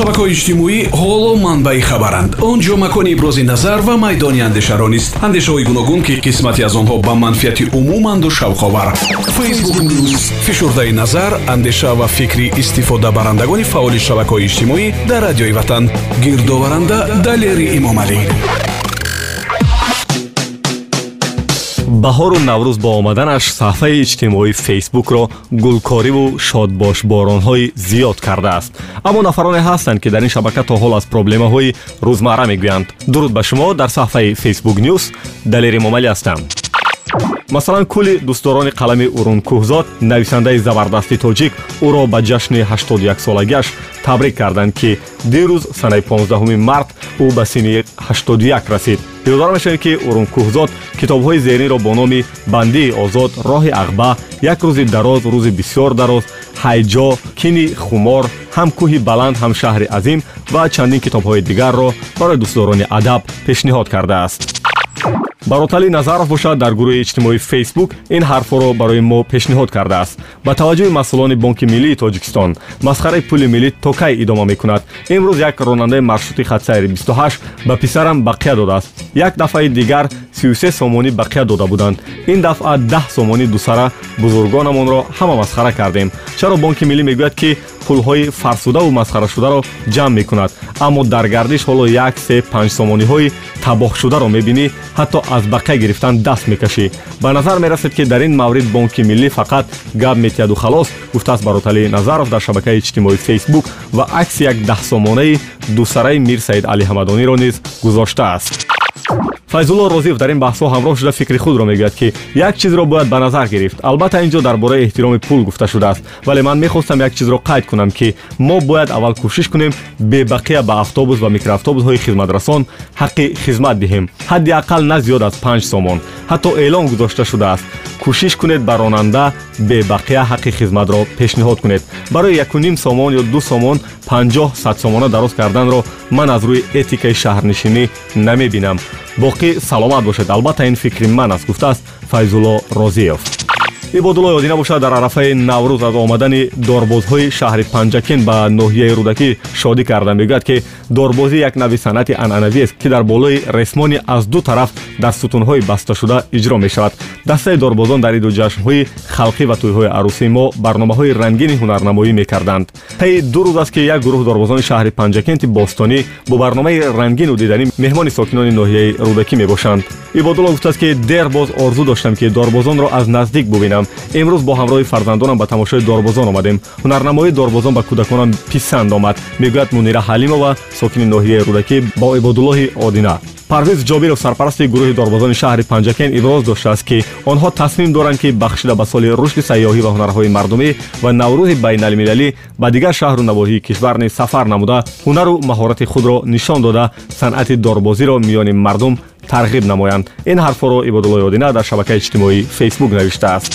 шабакаҳои иҷтимоӣ ҳоло манбаи хабаранд. Он ҷо макони ибрози назар ва майдони андешаро нест андешаҳои гуногун ки қисмате аз онҳо ба манфиати умуманду шавқовар. Фейсбук нюз фишурдаи назар андеша ва фикри истифодабарандагони фаъоли шабакаҳои иҷтимоӣ дар радиои ватан. Гирдоваранда далери имомалӣ баҳору наврӯз бо омаданаш саҳфаи иҷтимоии фейсбукро гулкориву шодбошборонҳои зиёд кардааст. Аммо нафароне ҳастанд ки дар ин шабака то ҳол аз проблемаҳои рӯзмарра мегӯянд. Дуруд ба шумо дар саҳфаи фейсбук нюс далери момалӣ ҳастам масалан кулли дӯстдорони қалами урункӯҳзод нависандаи забардасти тоҷик ӯро ба ҷашни 81солагиаш табрик карданд ки дирӯз санаи 15 март ӯ ба синни 81 расид. Ёдора мешавед ки урункӯҳзод китобҳои зеринро бо номи бандии озод роҳи ақба як рӯзи дароз рӯзи бисёр дароз ҳайҷо кини хумор ҳам кӯҳи баланд ҳам шаҳри азим ва чандин китобҳои дигарро барои дӯстдорони адаб пешниҳод кардааст баротали назаров бошад дар гурӯҳи иҷтимоии фейсбук ин ҳарфҳоро барои мо пешниҳод кардааст. Ба таваҷҷӯҳи масъулони бонки миллии тоҷикистон масхараи пули миллӣ то кай идома мекунад. Имрӯз як ронандаи маршрути хатсайри 28 ба писарам бақия додааст. Як дафъаи дигар 33 сомонӣ бақия дода буданд. Ин дафъа 10 сомонӣ дусара бузургонамонро ҳама масхара кардем. Чаро бонки миллӣ мегӯяд ки пулҳои фарсудаву масхарашударо ҷамъ мекунад. Аммо дар гардиш ҳоло як се панҷ сомониҳои табоҳшударо мебинӣ ҳатто аз бақия гирифтан даст мекашӣ. Ба назар мерасед ки дар ин маврид бонки миллӣ фақат гап метиҳаду халос гуфтааст бароталии назаров дар шабакаи иҷтимоии фейсбук ва акси як даҳсомонаи дусараи мир саид алиҳамадониро низ гузоштааст файзулло розиев дар ин баҳсҳо ҳамроҳ шуда фикри худро мегӯяд ки як чизро бояд ба назар гирифт. Албатта ин ҷо дар бораи эҳтироми пул гуфта шудааст. Вале ман мехостам як чизро қайд кунам ки мо бояд аввал кӯшиш кунем бебақия ба автобус ва микроавтобусҳои хизматрасон ҳаққи хизмат диҳем. Ҳадди аққал на зиёд аз панҷ сомон. Ҳатто эълон гузошта шудааст кӯшиш кунед ба ронанда бебақия ҳаққи хизматро пешниҳод кунед. Барои якуним сомон ё ду сомон панҷоҳ садсомона дароз карданро ман аз рӯи этикаи шаҳрнишинӣ намебинам. Боқӣ саломат бошед. Албатта ин фикри ман аст гуфтааст. Файзулло розиев ибодулло ёдӣ набошад дар арафаи наврӯз аз омадани дорбозҳои шаҳри панҷакин ба ноҳияи рӯдакӣ шодӣ карда мегӯяд ки дорбозӣ як нави санъати анъанавиест ки дар болои ресмони аз ду тараф дар сутунҳои басташуда иҷро мешавад. Дастаи дорбозон дар иду ҷашнҳои халқӣ ва тӯйҳои арӯсии мо барномаҳои рангини ҳунарнамоӣ мекарданд. Таи ду рӯз аст ки як гурӯҳ дорбозони шаҳри панҷакенти бостонӣ бо барномаи рангину диданӣ меҳмони сокинони ноҳияи рӯдакӣ мебошанд. Ибодулло гуфтааст ки дер боз орзу доштам ки дорбозонро аз наздик бубинам имрӯз бо ҳамроҳи фарзандонам ба тамошои дорбозон омадем. Ҳунарнамоии дорбозон ба кӯдаконам писанд омад. Мегӯяд мунира ҳалимова сокини ноҳияи рӯдакӣ бо ибодуллоҳи одина парвиз ҷобиров сарпарасти гурӯҳи дорбозони шаҳри панҷакен иброз доштааст ки онҳо тасмим доранд ки бахшида ба соли рушди сайёҳӣ ва ҳунарҳои мардумӣ ва наврӯҳи байналмилалӣ ба дигар шаҳру навоҳии кишвар низ сафар намуда ҳунару маҳорати худро нишон дода санъати дорбозиро миёни мардум тарғиб намоянд ин ҳарфҳоро ибодуллои одина дар шабакаи иҷтимоии фейсбук навиштааст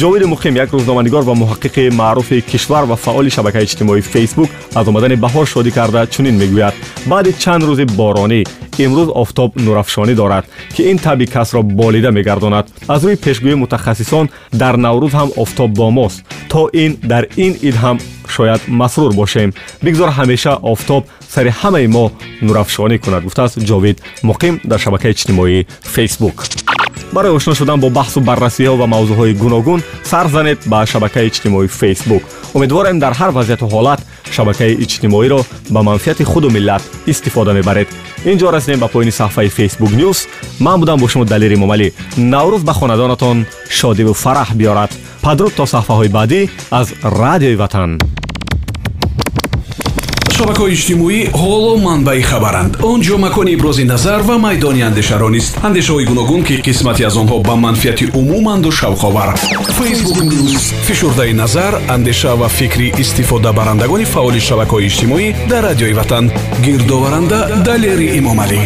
ҷовиди муқим як рӯзноманигор ва муҳаққиқи маъруфи кишвар ва фаъоли шабакаи иҷтимоии фейсбук аз омадани баҳор шодӣ карда чунин мегӯяд баъди чанд рӯзи боронӣ имрӯз офтоб нурафшонӣ дорад ки ин таби касро болида мегардонад аз рӯи пешгӯии мутахассисон дар наврӯз ҳам офтоб бо мост то ин дар ин ид ҳам шояд масрур бошем бигзор ҳамеша офтоб сари ҳамаи мо нурафшонӣ кунад гуфтааст ҷовид муқим дар шабакаи иҷтимоии фейсбук барои ошно шудан бо баҳсу баррасиҳо ва мавзӯъҳои гуногун сар занед ба шабакаи иҷтимоии фейсбук. Умедворем дар ҳар вазъияту ҳолат шабакаи иҷтимоиро ба манфиати худу миллат истифода мебаред. Ин ҷо расидем ба поёни саҳфаи фейсбук нюс ман будам бо шумо далери момалӣ. Наврӯз ба хонадонатон шодиву фараҳ биёрад. Падруд то саҳфаҳои баъдӣ аз радиои ватан шабакаҳои иҷтимоӣ ҳоло манбаи хабаранд. Он ҷо макони ибрози назар ва майдони андешаро нест андешаҳои гуногун ки қисмате аз онҳо ба манфиати умуманду шавқовар. Фейсбук нюз фишурдаи назар андеша ва фикри истифодабарандагони фаъоли шабакаҳои иҷтимоӣ дар радиои ватан. Гирдоваранда далери имомалӣ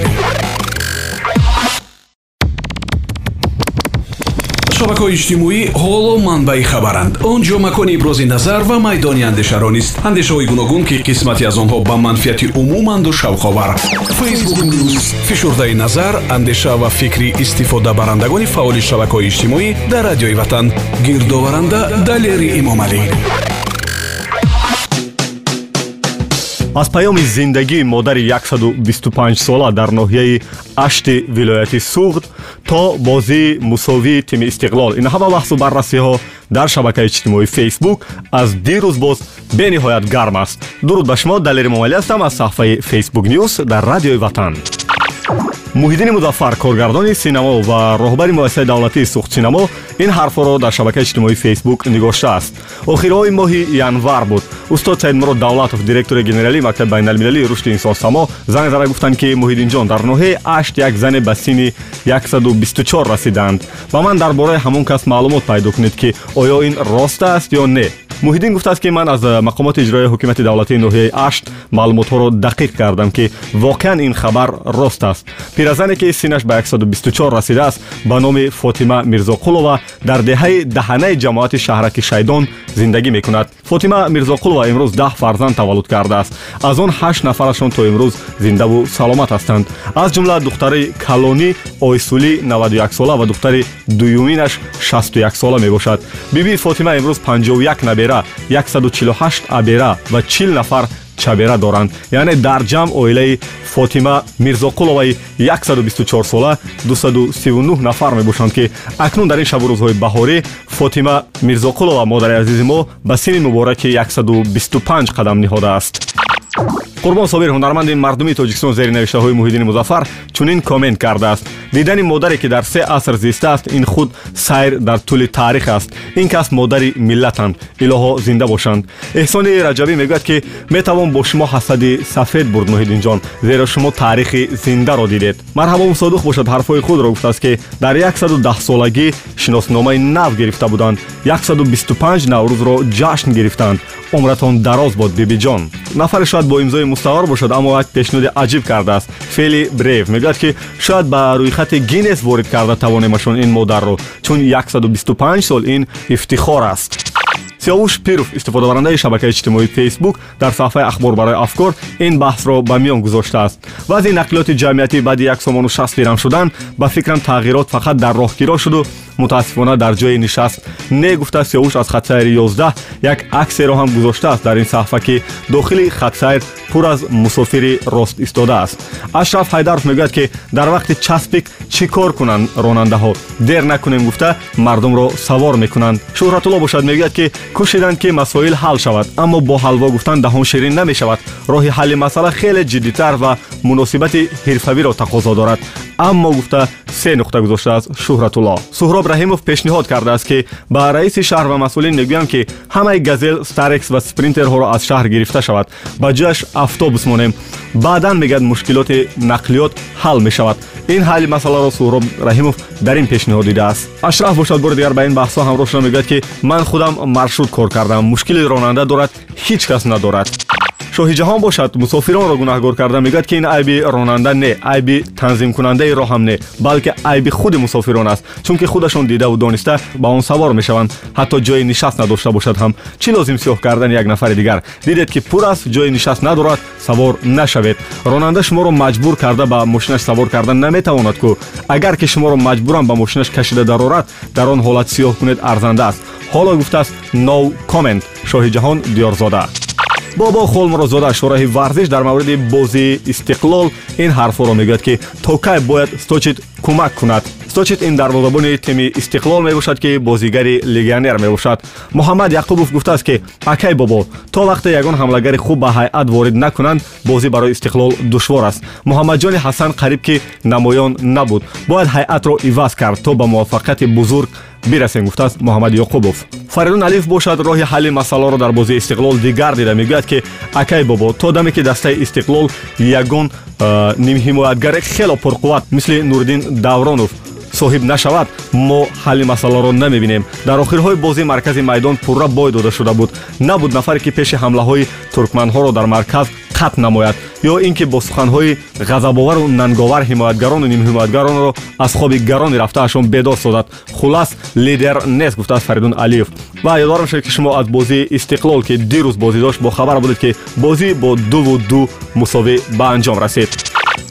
шабакаҳои иҷтимоӣ ҳоло манбаи хабаранд. Он ҷо макони ибрози назар ва майдони андешаро нест. Андешаҳои гуногун ки қисмате аз онҳо ба манфиати умуманду шавқовар фейсбук нюз фишурдаи назар андеша ва фикри истифодабарандагони фаъоли шабакаҳои иҷтимоӣ дар радиои ватан. Гирдоваранда далери имомалӣ аз паёми зиндагии модари 125 сола дар ноҳияи ашти вилояти суғд то бозии мусовии тими истиқлол ин ҳама баҳсу баррасиҳо дар шабакаи иҷтимоии фейсбук аз дирӯз боз бениҳоят гарм аст. Дуруд ба шумо далери момалӣ ҳастам аз саҳифаи фейсбук нюс дар радиои ватан муҳиддини музаффар коргардони синамо ва роҳбари муассисаи давлатии сухтсинамо ин ҳарфҳоро дар шабакаи иҷтимоии фейсбук нигоштааст охирҳои моҳи январ буд. Устод саидмурод давлатов директори генералии мактаби байналмилалии рушди инсонсамо занг зада гуфтанд ки муҳиддинҷон дар ноҳияи ашт як зане ба синни 124 расидаанд ба ман дар бораи ҳамон кас маълумот пайдо кунед ки оё ин рост аст ё не муҳиддин гуфтааст ки ман аз мақомоти иҷроии ҳукумати давлатии ноҳияи ашт маълумотҳоро дақиқ кардам ки воқеан ин хабар рост аст. Пиразане ки синаш ба 124 расидааст ба номи фотима мирзоқулова дар деҳаи даҳанаи ҷамоати шаҳраки шайдон зиндагӣ мекунад. Фотима мирзоқулова имрӯз даҳ фарзанд таваллуд кардааст аз он ҳашт нафарашон то имрӯз зиндаву саломат ҳастанд. Аз ҷумла духтари калонӣ ойсулӣ 91 сола ва духтари дуюминаш 61 сола мебошад биби фотима имрӯз 51 набера абера 148 абера ва 40 нафар чабера доранд. Яъне дар ҷамъ оилаи фотима мирзоқуловаи 124 сола 239 нафар мебошанд ки акнун дар ин шабу рӯзҳои баҳорӣ фотима мирзоқулова модари азизи мо ба синни мубораки 125 қадам ниҳодааст қурбон собир ҳунарманди мардуми тоҷикистон зери навиштаҳои муҳиддини музаффар чунин коммент кардааст дидани модаре ки дар се аср зистааст ин худ сайр дар тӯли таърих аст ин кас модари миллатанд илоҳо зинда бошанд эҳсони раҷабӣ мегӯяд ки метавон бо шумо ҳасади сафед бурд муҳиддинҷон зеро шумо таърихи зиндаро дидед марҳабо мусодиқ бошад ҳарфҳои худро гуфтааст ки дар 110солагӣ шиносномаи нав гирифта буданд 125 наврӯзро ҷашн гирифтанд умратон дароз бод бибиҷон нафаре шояд бо имзои мустаъор бошад аммо як пешниҳоди аҷиб кардааст фели брев мегӯяд ки шояд ба рӯйхати гиннес ворид карда тавонемашон ин модарро чун 125 сол ин ифтихор аст сиёвуш пиров истифодабарандаи шабакаи иҷтимоии фейсбук дар саҳифаи ахбор барои афкор ин баҳсро ба миён гузоштааст вазъи нақлиёти ҷамъиятӣ баъди як сомону шаст дирам шудан ба фикрам тағйирот фақат дар роҳгиро шуду мутаассифона дар ҷои нишаст. Не гуфта сиёвуш аз хатсайри 11 як аксеро ҳам гузоштааст дар ин саҳифа ки дохили хатсайр пур аз мусофири рост истодааст ашраф ҳайдаров мегӯяд ки дар вақти часпик чӣ кор кунанд ронандаҳо дер накунем гуфта мардумро савор мекунанд шӯҳратулло бошад мегӯяд ки кӯшиданд ки масоил ҳал шавад аммо бо ҳалво гуфтан даҳон ширин намешавад роҳи ҳалли масъала хеле ҷиддитар ва муносибати ҳирфавиро тақозо дорад аммо гуфта се нуқта гузоштааст шӯҳратулло суҳроб раҳимов пешниҳод кардааст ки ба раиси шаҳр ва масъулин мегӯям ки ҳамаи газел старекс ва спринтерҳоро аз шаҳр гирифта шавад. Ба ҷояш автобус монем. Баъдан мегӯяд мушкилоти нақлиёт ҳал мешавад. Ин ҳалли масъаларо суҳроб раҳимов дар ин пешниҳод дидааст. Ашраф бошад бори дигар ба ин баҳсҳо ҳамроҳ шуда мегӯяд ки ман худам маршрут кор кардам. Мушкили ронанда дорад ҳеҷ кас надорад шоҳиҷаҳон бошад мусофиронро гунаҳгор карда мегӯяд ки ин айби ронанда не айби танзимкунандаи роҳам не балки айби худи мусофирон аст чунки худашон дидаву дониста ба он савор мешаванд ҳатто ҷои нишаст надошта бошад ҳам чӣ лозим сиёҳ кардани як нафари дигар дидед ки пур аст ҷои нишаст надорад савор нашавед ронанда шуморо маҷбур карда ба мошинаш савор кардан наметавонад кӯ агар ки шуморо маҷбурам ба мошинаш кашида дарорад дар он ҳолат сиёҳ кунед арзанда аст ҳоло гуфтааст no comment шоҳиҷаҳон диёрзода бобо холмурозода шораҳи варзиш дар мавриди бозии истиқлол ин ҳарфҳоро мегӯяд ки то кай бояд сточит кӯмак кунад сточит ин дарвозабони тими истиқлол мебошад ки бозигари легионер мебошад. Муҳаммад яқубов гуфтааст ки акай бобо то вақте ягон ҳамлагари хуб ба ҳайат ворид накунанд бозӣ барои истиқлол душвор аст муҳаммадҷони ҳасан қариб ки намоён набуд. Бояд ҳайатро иваз кард то ба муваффақияти бузург бирасем гуфтааст муҳаммади ёқубов фаридун алиф бошад роҳи ҳалли масъаларо дар бозии истиқлол дигар дида мегӯяд ки акай бобо то даме ки дастаи истиқлол ягон нимҳимоятгари хело пурқувват мисли нуриддин давронов соҳиб нашавад мо ҳалли масъаларо намебинем. Дар охирҳои бозии маркази майдон пурра бой дода шуда буд. Набуд нафаре ки пеши ҳамлаҳои туркманҳоро дар марказ қатъ намояд ё ин ки бо суханҳои ғазабовару нанговар ҳимоятгарону нимҳимоятгаронро аз хоби гарони рафтаашон бедор созад. Хулас лидер нест гуфтааст фаридун алиев. Ва ёдор мешавед ки шумо аз бозии истиқлол ки дирӯз бозӣ дошт бохабар будед ки бозӣ бо дуву ду мусовӣ ба анҷом расид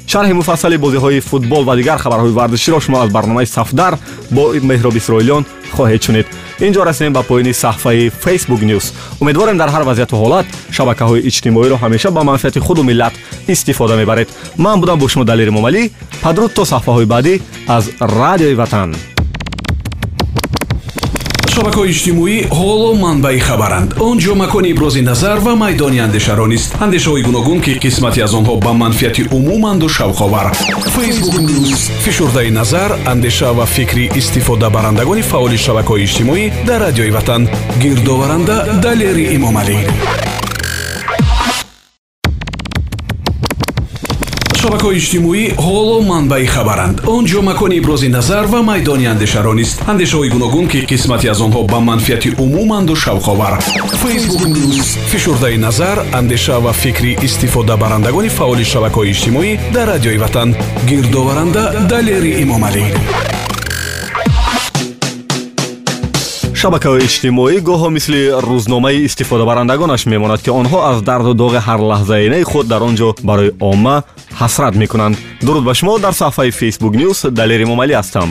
шарҳи муфассали бозиҳои футбол ва дигар хабарҳои варзиширо шумо аз барномаи сафдар бо меҳроб исроилиён хоҳед шунид. Инҷо расидем ба поёни саҳфаи facebook news. Умедворем дар ҳар вазъияту ҳолат шабакаҳои иҷтимоиро ҳамеша ба манфиати худу миллат истифода мебаред. Ман будам бо шумо далери момалӣ падруд то саҳфаҳои баъдӣ аз радиои ватан шабакаҳои иҷтимоӣ ҳоло манбаи хабаранд. Он ҷо макони ибрози назар ва майдони андешаро нест андешаҳои гуногун ки қисмате аз онҳо ба манфиати умуманду шавқовар. Фейсбук нюз фишурдаи назар андеша ва фикри истифодабарандагони фаъоли шабакаҳои иҷтимоӣ дар радиои ватан. Гирдоваранда далери имомалӣ шабакаҳои иҷтимоӣ ҳоло манбаи хабаранд. Он ҷо макони ибрози назар ва майдони андешаро нест андешаҳои гуногун ки қисмате аз онҳо ба манфиати умуманду шавқовар. Фейсбук нюз фишурдаи назар андеша ва фикри истифодабарандагони фаъоли шабакаҳои иҷтимоӣ дар радиои ватан. Гирдоваранда далери имомалӣ шабакаҳои иҷтимоӣ гоҳо мисли рӯзномаи истифодабарандагонаш мемонад ки онҳо аз дарду доғи ҳарлаҳзаинаи худ дар он ҷо барои омма ҳасрат мекунанд. Дуруд ба шумо дар саҳфаи facebook news далери момалӣ ҳастам.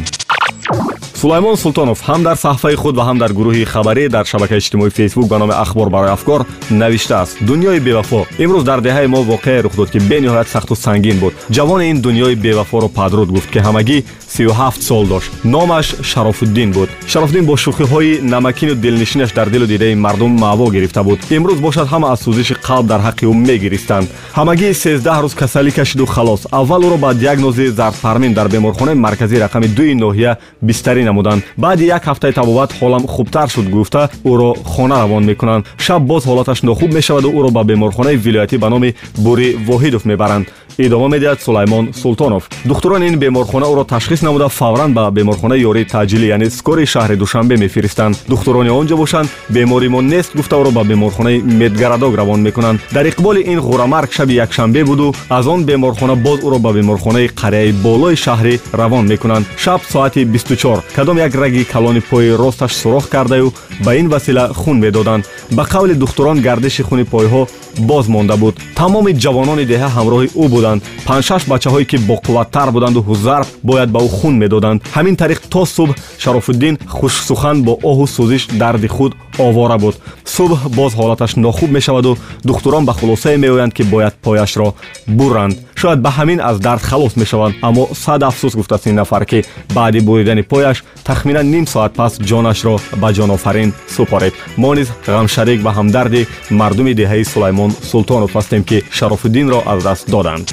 Сулаймон султонов ҳам дар саҳфаи худ ва ҳам дар гурӯҳи хабарӣ дар шабакаи иҷтимоии фейсбук ба номи ахбор барои афкор навиштааст дунёи бевафо имрӯз дар деҳаи мо воқеае рух дод ки бениҳоят сахту сангин буд. Ҷавони ин дунёи бевафоро падруд гуфт ки ҳамагӣ 37 сол дошт. Номаш шарофуддин буд. Шарофуддин бо шӯхиҳои намакину дилнишинаш дар дилу дидаи мардум маъво гирифта буд. Имрӯз бошад ҳама аз сӯзиши қалб дар ҳаққи ӯ мегиристанд ҳамагӣ 13 рӯз касалӣ кашиду халос аввал ӯро ба диагнози зардфармин дар беморхонаи марказии рақами дуи ноҳия бистарӣ намуданд. Баъди як ҳафтаи табобат ҳолам хубтар шуд гуфта ӯро хона равон мекунанд. Шаб боз ҳолаташ нохуб мешаваду ӯро ба беморхонаи вилоятӣ ба номи бури воҳидов мебаранд идома медиҳад сулаймон султонов. Духтурони ин беморхона ӯро ташхис намуда фавран ба беморхонаи ёрии таъҷилӣ яъне скори шаҳри душанбе мефиристанд. Духтурони он ҷо бошанд? Беморимон нест гуфта ӯро ба беморхонаи медгарадок равон мекунанд. Дар иқболи ин ғурамарг шаби якшанбе буду аз он беморхона боз ӯро ба беморхонаи қарияи болои шаҳрӣ равон мекунанд. Шаб соати 24 кадом як раги калони пои росташ сурох кардаю ба ин васила хун медоданд. Ба қавли духтурон гардиши хуни пойҳо боз монда буд. Тамоми ҷавонони деҳа ҳамроҳи ӯ буданд панҷшаш бачаҳое ки боқувваттар буданду ҳузарф бояд ба ӯ хун медоданд. Ҳамин тариқ то субҳ шарофуддин хушсухан бо оҳу сӯзиш дарди худ овора буд. Субҳ боз ҳолаташ нохуб мешаваду. Духтурон ба хулосае меоянд ки бояд пояшро буранд шояд ба ҳамин аз дард халос мешаванд аммо сад афсӯс гуфтааст ин нафар ки баъди буридани пояш тахминан ним соат пас ҷонашро ба ҷонофарин супорид мо низ ғамшарик ва ҳамдарди мардуми деҳаи сулаймон султонов ҳастем ки шарофуддинро аз даст доданд.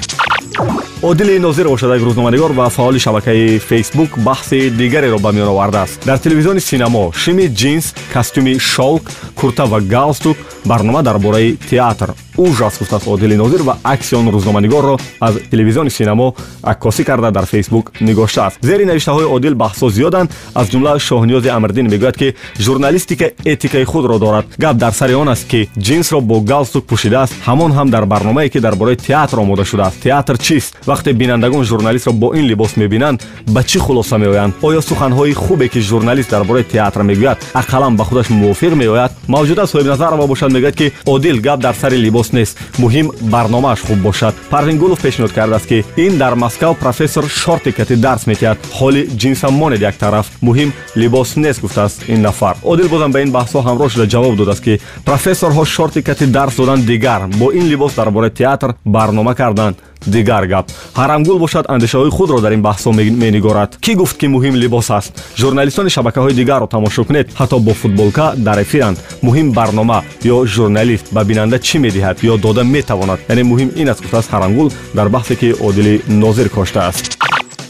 Одили нозир бошад як рӯзноманигор ва фаъоли шабакаи фейсбук баҳси дигареро ба миён овардааст дар телевизиони синамо шими ҷинс костюми шолк курта ва галстук барнома дар бораи театр ужас гуфтааст одили нозир ва акси он рӯзноманигорро аз телевизиони синамо аккосӣ карда дар фейсбук нигоштааст зери навиштаҳои одил баҳсҳо зиёданд аз ҷумла шоҳниёзи амирдин мегӯяд ки журналистика этикаи худро дорад. Гап дар сари он аст ки ҷинсро бо галстук пӯшидааст ҳамон ҳам дар барномае ки дар бораи театр омода шудааст театр чист? Вақте бинандагон журналистро бо ин либос мебинанд ба чӣ хулоса меоянд? Оё суханҳои хубе ки журналист дар бораи театр мегӯяд ақаллан ба худаш мувофиқ меояд? Мавҷуда соҳибназарова бошад мегӯяд ки одил гап дар сари либос нест. Муҳим барномааш хуб бошад. Парвингулов пешниҳод кардааст ки ин дар москав профессор шортикати дарс метиҳад ҳоли ҷинсам монед як тараф. Муҳим либос нест гуфтааст ин нафар. Одил бозам ба ин баҳсҳо ҳамроҳ шуда ҷавоб додааст ки профессорҳо шортикати дарс додан дигар. Бо ин либос дар бораи театр барнома карданд дигар гап. Ҳарамгул бошад андешаҳои худро дар ин баҳсҳо менигорад кӣ гуфт ки муҳим либос аст? Журналистони шабакаҳои дигарро тамошо кунед? Ҳатто бо футболка дар эфиранд. Муҳим барнома ё журналист ба бинанда чӣ медиҳад ё дода метавонад? Яъне муҳим ин аст гуфтааст ҳарамгул дар баҳсе ки одили нозир коштааст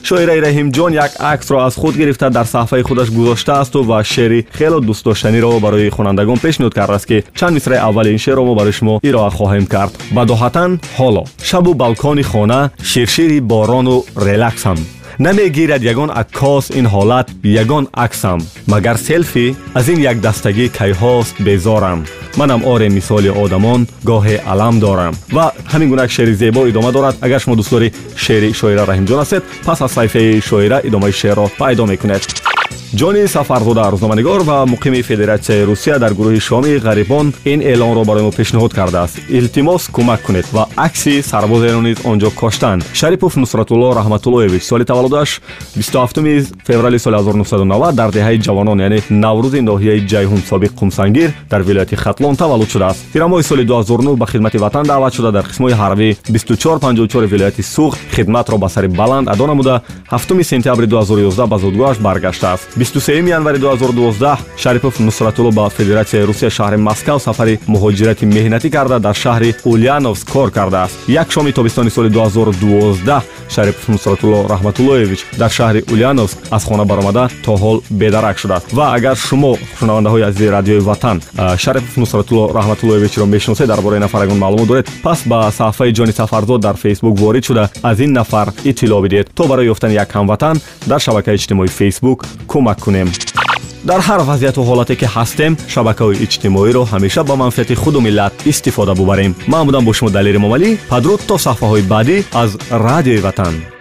шоираи раҳимҷон як аксро аз худ гирифта дар саҳфаи худаш гузоштаасту ва шеъри хело дӯстдоштаниро барои хонандагон пешниҳод кардааст ки чанд мисраи аввали ин шеърро мо барои шумо ироа хоҳем кард бадоҳатан ҳоло шабу балкони хона ширшири борону релаксам намегирад ягон аккос ин ҳолат ягон аксам магар селфи аз ин якдастагӣ кайҳост безорам манам оре мисоли одамон гоҳе алам дорам ва ҳамин гуна як шеъри зебо идома дорад агар шумо дӯстдори шеъри шоира раҳимҷон ҳастед пас аз саҳифаи шоира идомаи шеърро пайдо мекунед ҷони сафарзода рӯзноманигор ва муқими федератсияи русия дар гурӯҳи шоми ғарибон ин эълонро барои мо пешниҳод кардааст. Илтимос кӯмак кунед ва акси сарбозеро низ он ҷо коштанд. Шарипов нусратулло раҳматуллоевич соли таваллудаш 27 феврали соли 1990 дар деҳаи ҷавонон яъне наврӯзи ноҳияи ҷайҳун собиқ қумсангир дар вилояти хатлон таваллуд шудааст. Тирамоҳи соли 2009 ба хидмати ватан даъват шуда дар қисмҳои ҳарбӣ 2454 вилояти суғ хидматро ба сари баланд адо намуда. 7 сентябри 2011 ба зудгоҳаш баргаштааст 23 январи 2012 шарипов нусратулло ба федератсияи русия шаҳри москав сафари муҳоҷирати меҳнатӣ карда дар шаҳри ульяновск кор кардааст. Як шоми тобистони соли 2012 шарипов нусратулло раҳматуллоевич дар шаҳри ульяновск аз хона баромада то ҳол бедарак шудааст. Ва агар шумо шунавандаҳои азизи радиои ватан шарипов нусратулло раҳматуллоевичро мешиносед дар бораи нафар ягон маълумот доред пас ба саҳифаи ҷони сафарзод дар фейсбук ворид шуда аз ин нафар иттилоъ бидиҳед. То барои ёфтани як ҳамватан дар шабакаи иҷтимоии фейсбук кӯмак кунем. Дар ҳар вазъияту ҳолате ки ҳастем шабакаҳои иҷтимоиро ҳамеша ба манфиати худу миллат истифода бубарем. Ман будам бо шумо далери момалӣ падруд то саҳфаҳои баъдӣ аз радиои ватан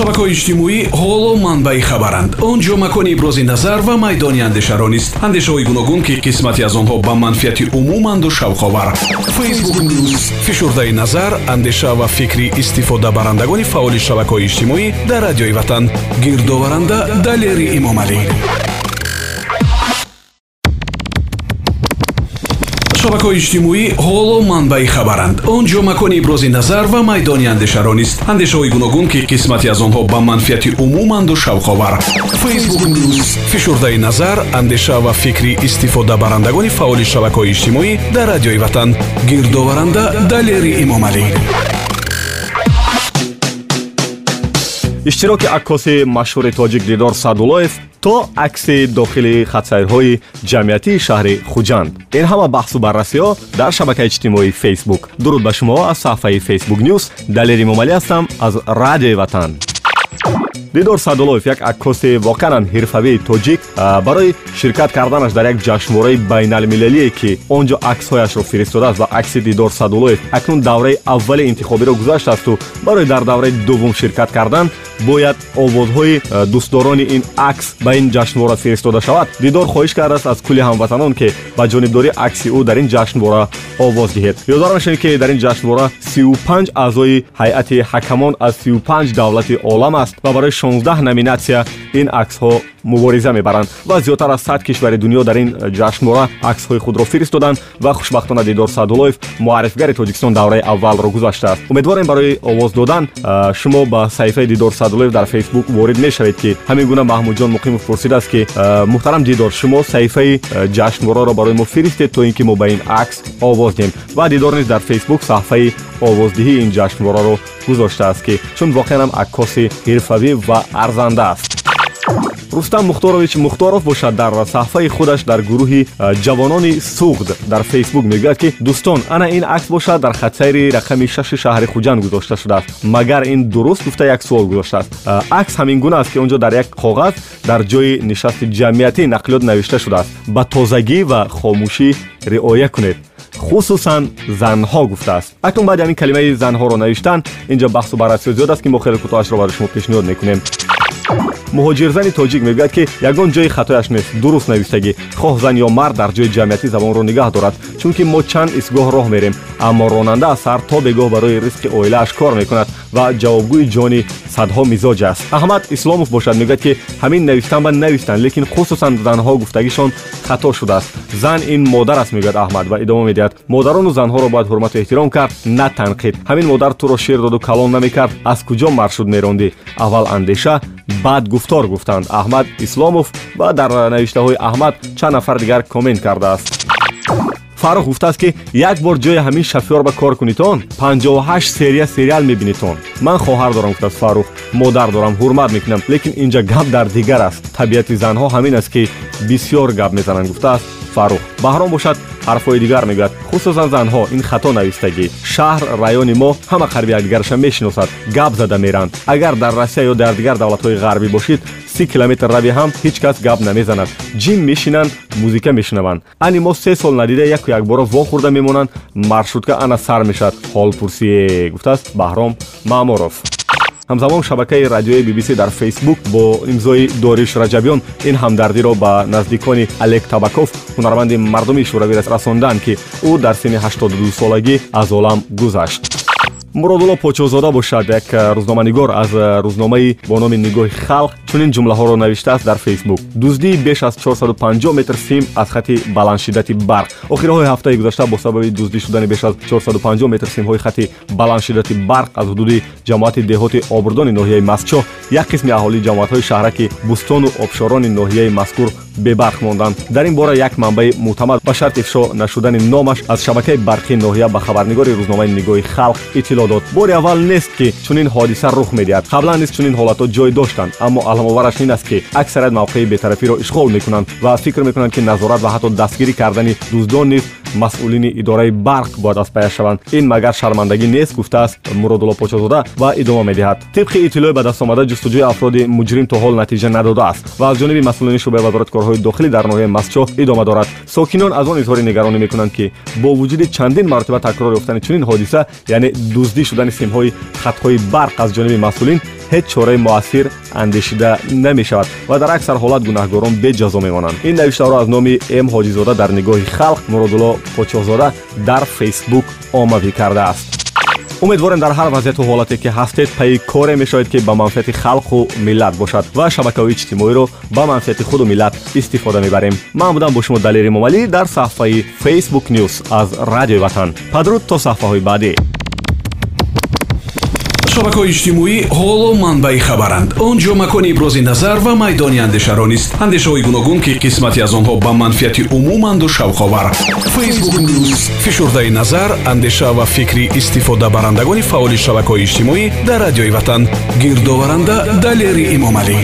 шабакаҳои иҷтимоӣ ҳоло манбаи хабаранд. Он ҷо макони ибрози назар ва майдони андешаро нест андешаҳои гуногун ки қисмате аз онҳо ба манфиати умуманду шавқовар. Фейсбук нюз фишурдаи назар андеша ва фикри истифодабарандагони фаъоли шабакаҳои иҷтимоӣ дар радиои ватан. Гирдоваранда далери имомалӣ шабакаҳои иҷтимоӣ ҳоло манбаи хабаранд. Он ҷо макони ибрози назар ва майдони андешаро нест андешаҳои гуногун ки қисмате аз онҳо ба манфиати умуманду шавқовар. Фейсбук нюз фишурдаи назар андеша ва фикри истифодабарандагони фаъоли шабакаҳои иҷтимоӣ дар радиои ватан. Гирдоваранда далери имомалӣ иштироки аккоси машҳури тоҷик дидор садуллоев то акси дохили хатсайрҳои ҷамъиятии шаҳри хуҷанд ин ҳама баҳсу баррасиҳо дар шабакаи иҷтимоии фейсбук дуруд ба шумо аз саҳифаи фейсбук нюс далери момалӣ ҳастам аз радиои ватан дидор садуллоев як аккоси воқеан ҳирфавии тоҷик барои ширкат карданаш дар як ҷашнвораи байналмилалие ки он ҷо аксҳояшро фиристодааст ва акси дидор садуллоев акнун давраи аввали интихобиро гузаштаасту барои дар давраи дуввум ширкат кардан бояд овозҳои дӯстдорони ин акс ба ин ҷашнвора фиристода шавад. Дидор хоҳиш кардааст аз кулли ҳамватанон ки ба ҷонибдории акси ӯ дар ин ҷашнвора овоз диҳед. Ёдор нашавед ки дар ин ҷашнвора 35 аъзои ҳайати ҳакамон аз 35 давлати олам аст ва барои 16 номинатсия ин аксҳо мубориза мебаранд ва зиёдтар аз сад кишвари дунё дар ин ҷашнвора аксҳои худро фиристоданд ва хушбахтона дидор садуллоев муаррифгари тоҷикистон давраи аввалро гузаштааст умедворем барои овоз додан шумо ба саҳифаи дидор садуллоев дар фейсбук ворид мешавед ки ҳамин гуна маҳмудҷон муқимов пурсидааст ки муҳтарам дидор шумо саҳифаи ҷашнвораро барои мо фиристед то ин ки мо ба ин акс овоз диҳем ва дидор низ дар фейсбук саҳифаи овоздиҳии ин ҷашнвораро гузоштааст ки чун воқеанам аккоси ҳирфавӣ ва арзандааст рустам мухторович мухторов бошад дар саҳфаи худаш дар гурӯҳи ҷавонони суғд дар фейсбук мегӯяд ки дӯстон ана ин акс бошад дар хатсайри рақами шаши шаҳри хуҷанд гузошта шудааст магар ин дуруст гуфта як суол гузоштааст акс ҳамин гуна аст ки он ҷо дар як коғаз дар ҷои нишасти ҷамъиятии нақлиёт навишта шудааст ба тозагӣ ва хомӯшӣ риоя кунед хусусан занҳо гуфтааст акнун баъди ҳамин калимаи занҳоро навиштан инҷо баҳсу баррасиё зиёд аст ки мо хеле кӯтоҳашро барои шумо пешниҳод мекунем муҳоҷирзани тоҷик мегӯяд ки ягон ҷои хатояш нест дуруст навистагӣ хоҳ зан ё мард дар ҷои ҷамъиятӣ забонро нигоҳ дорад чунки мо чанд истгоҳ роҳ мерем аммо ронанда аз сар то бегоҳ барои ризқи оилааш кор мекунад ва ҷавобгӯи ҷони садҳо мизоҷ аст аҳмад исломов бошад мегӯяд ки ҳамин навистан ба навистанд лекин хусусан занҳо гуфтагишон хато шудааст зан ин модар аст мегӯяд аҳмад ва идома медиҳад модарону занҳоро бояд ҳурмату эҳтиром кард на танқид ҳамин модар туро шер доду калон намекард аз куҷо маршуд мерондӣ аввал андеша баъд гуфтор гуфтанд аҳмад исломов ва дар навиштаҳои аҳмад чанд нафар дигар коммент кардааст фаррух гуфтааст ки як бор ҷои ҳамин шофёр ба кор кунитон 58 серия сериал мебинитон ман хоҳар дорам гуфтааст фаррух модар дорам ҳурмат мекунам лекин инҷа гап дар дигар аст табиати занҳо ҳамин аст ки бисьёр гап мезананд гуфтааст фаррух баҳром бошад ҳарфҳои дигар мегӯяд. Хусусан занҳо ин хато навистагӣ. Шаҳр райони мо ҳама қариби якдигараша мешиносад. Гап зада меранд. Агар дар россия ё дар дигар давлатҳои ғарбӣ бошид си километр равӣ ҳам ҳеҷ кас гап намезанад. Ҷим мешинанд музика мешунаванд ани мо се сол надида яку якбора вохӯрда мемонанд маршрутка ана сар мешавад ҳол пурсие гуфтааст баҳром маъмуров ҳамзамон шабакаи радиои bbc дар фейсбук бо имзои дориш раҷабиён ин ҳамдардиро ба наздикони алек табаков ҳунарманди мардуми шӯравӣ расонданд ки ӯ дар синни 82 солагӣ аз олам гузашт муродулло почозода бошад. Як рӯзноманигор аз рӯзномаи бо номи нигоҳи халқ чунин ҷумлаҳоро навиштааст дар фейсбук. Дуздии беш аз 450 метр сим аз хати баландшиддати барқ охирҳои ҳафтаи гузашта бо сабаби дуздӣ шудани беш аз 450 метр симҳои хати баландшиддати барқ аз ҳудуди ҷамоати деҳоти обурдони ноҳияи масчоҳ як қисми аҳолии ҷамоатҳои шаҳраки бустону обшорони ноҳияи мазкур бебарқ монданд. Дар ин бора як манбаи мӯътамад ба шарти ифшо нашудани номаш аз шабакаи барқии ноҳия ба хабарнигори рӯзномаи нигоҳи халқ иттилоъ дод бори аввал нест ки чунин ҳодиса рух медиҳад қаблан низ чунин ҳолатҳо ҷой доштанд аммо аламовараш ин аст ки аксарият мавқеи бетарафиро ишғол мекунанд ва фикр мекунанд ки назорат ва ҳатто дастгирӣ кардани дуздон низ масъулини идораи барқ бояд аз пая шаванд ин магар шармандагӣ нест гуфтааст муродулло почозода ва идома медиҳад тибқи иттилои ба дастомада ҷустуҷӯи афроди муҷрим то ҳол натиҷа надодааст ва аз ҷониби масъулини шӯъбаи вазорати корҳои дохилӣ дар ноҳияи масчоҳ идома дорад сокинон аз он изҳори нигаронӣ мекунанд ки бо вуҷуди чандин маротиба такрор ёфтани чунин ҳодиса яъне дуздӣ шудани симҳои хатҳои барқ аз ҷониби масъулин ҳеҷ чораи муассир андешида намешавад ва дар аксар ҳолат гунаҳгорон беҷазо мемонанд. Ин навиштаҳоро аз номи м. Ҳоҷизода дар нигоҳи халқ муродулло почоҳзода дар фейсбук омавӣ кардааст. Умедворем дар ҳар вазъияту ҳолате ки ҳастед пайи коре мешавед ки ба манфиати халқу миллат бошад ва шабакаҳои иҷтимоиро ба манфиати худу миллат истифода мебарем. Ман будам бо шумо далери момалӣ дар саҳифаи facebook news аз радиои ватан. Падруд то саҳифаҳои баъдӣ шабакаҳои иҷтимоӣ ҳоло манбаи хабаранд. Он ҷо макони ибрози назар ва майдони андешаро нест андешаҳои гуногун ки қисмате аз онҳо ба манфиати умуманду шавқовар. Фейсбук нюз фишурдаи назар андеша ва фикри истифодабарандагони фаъоли шабакаҳои иҷтимоӣ дар радиои ватан. Гирдоваранда далери эмомалӣ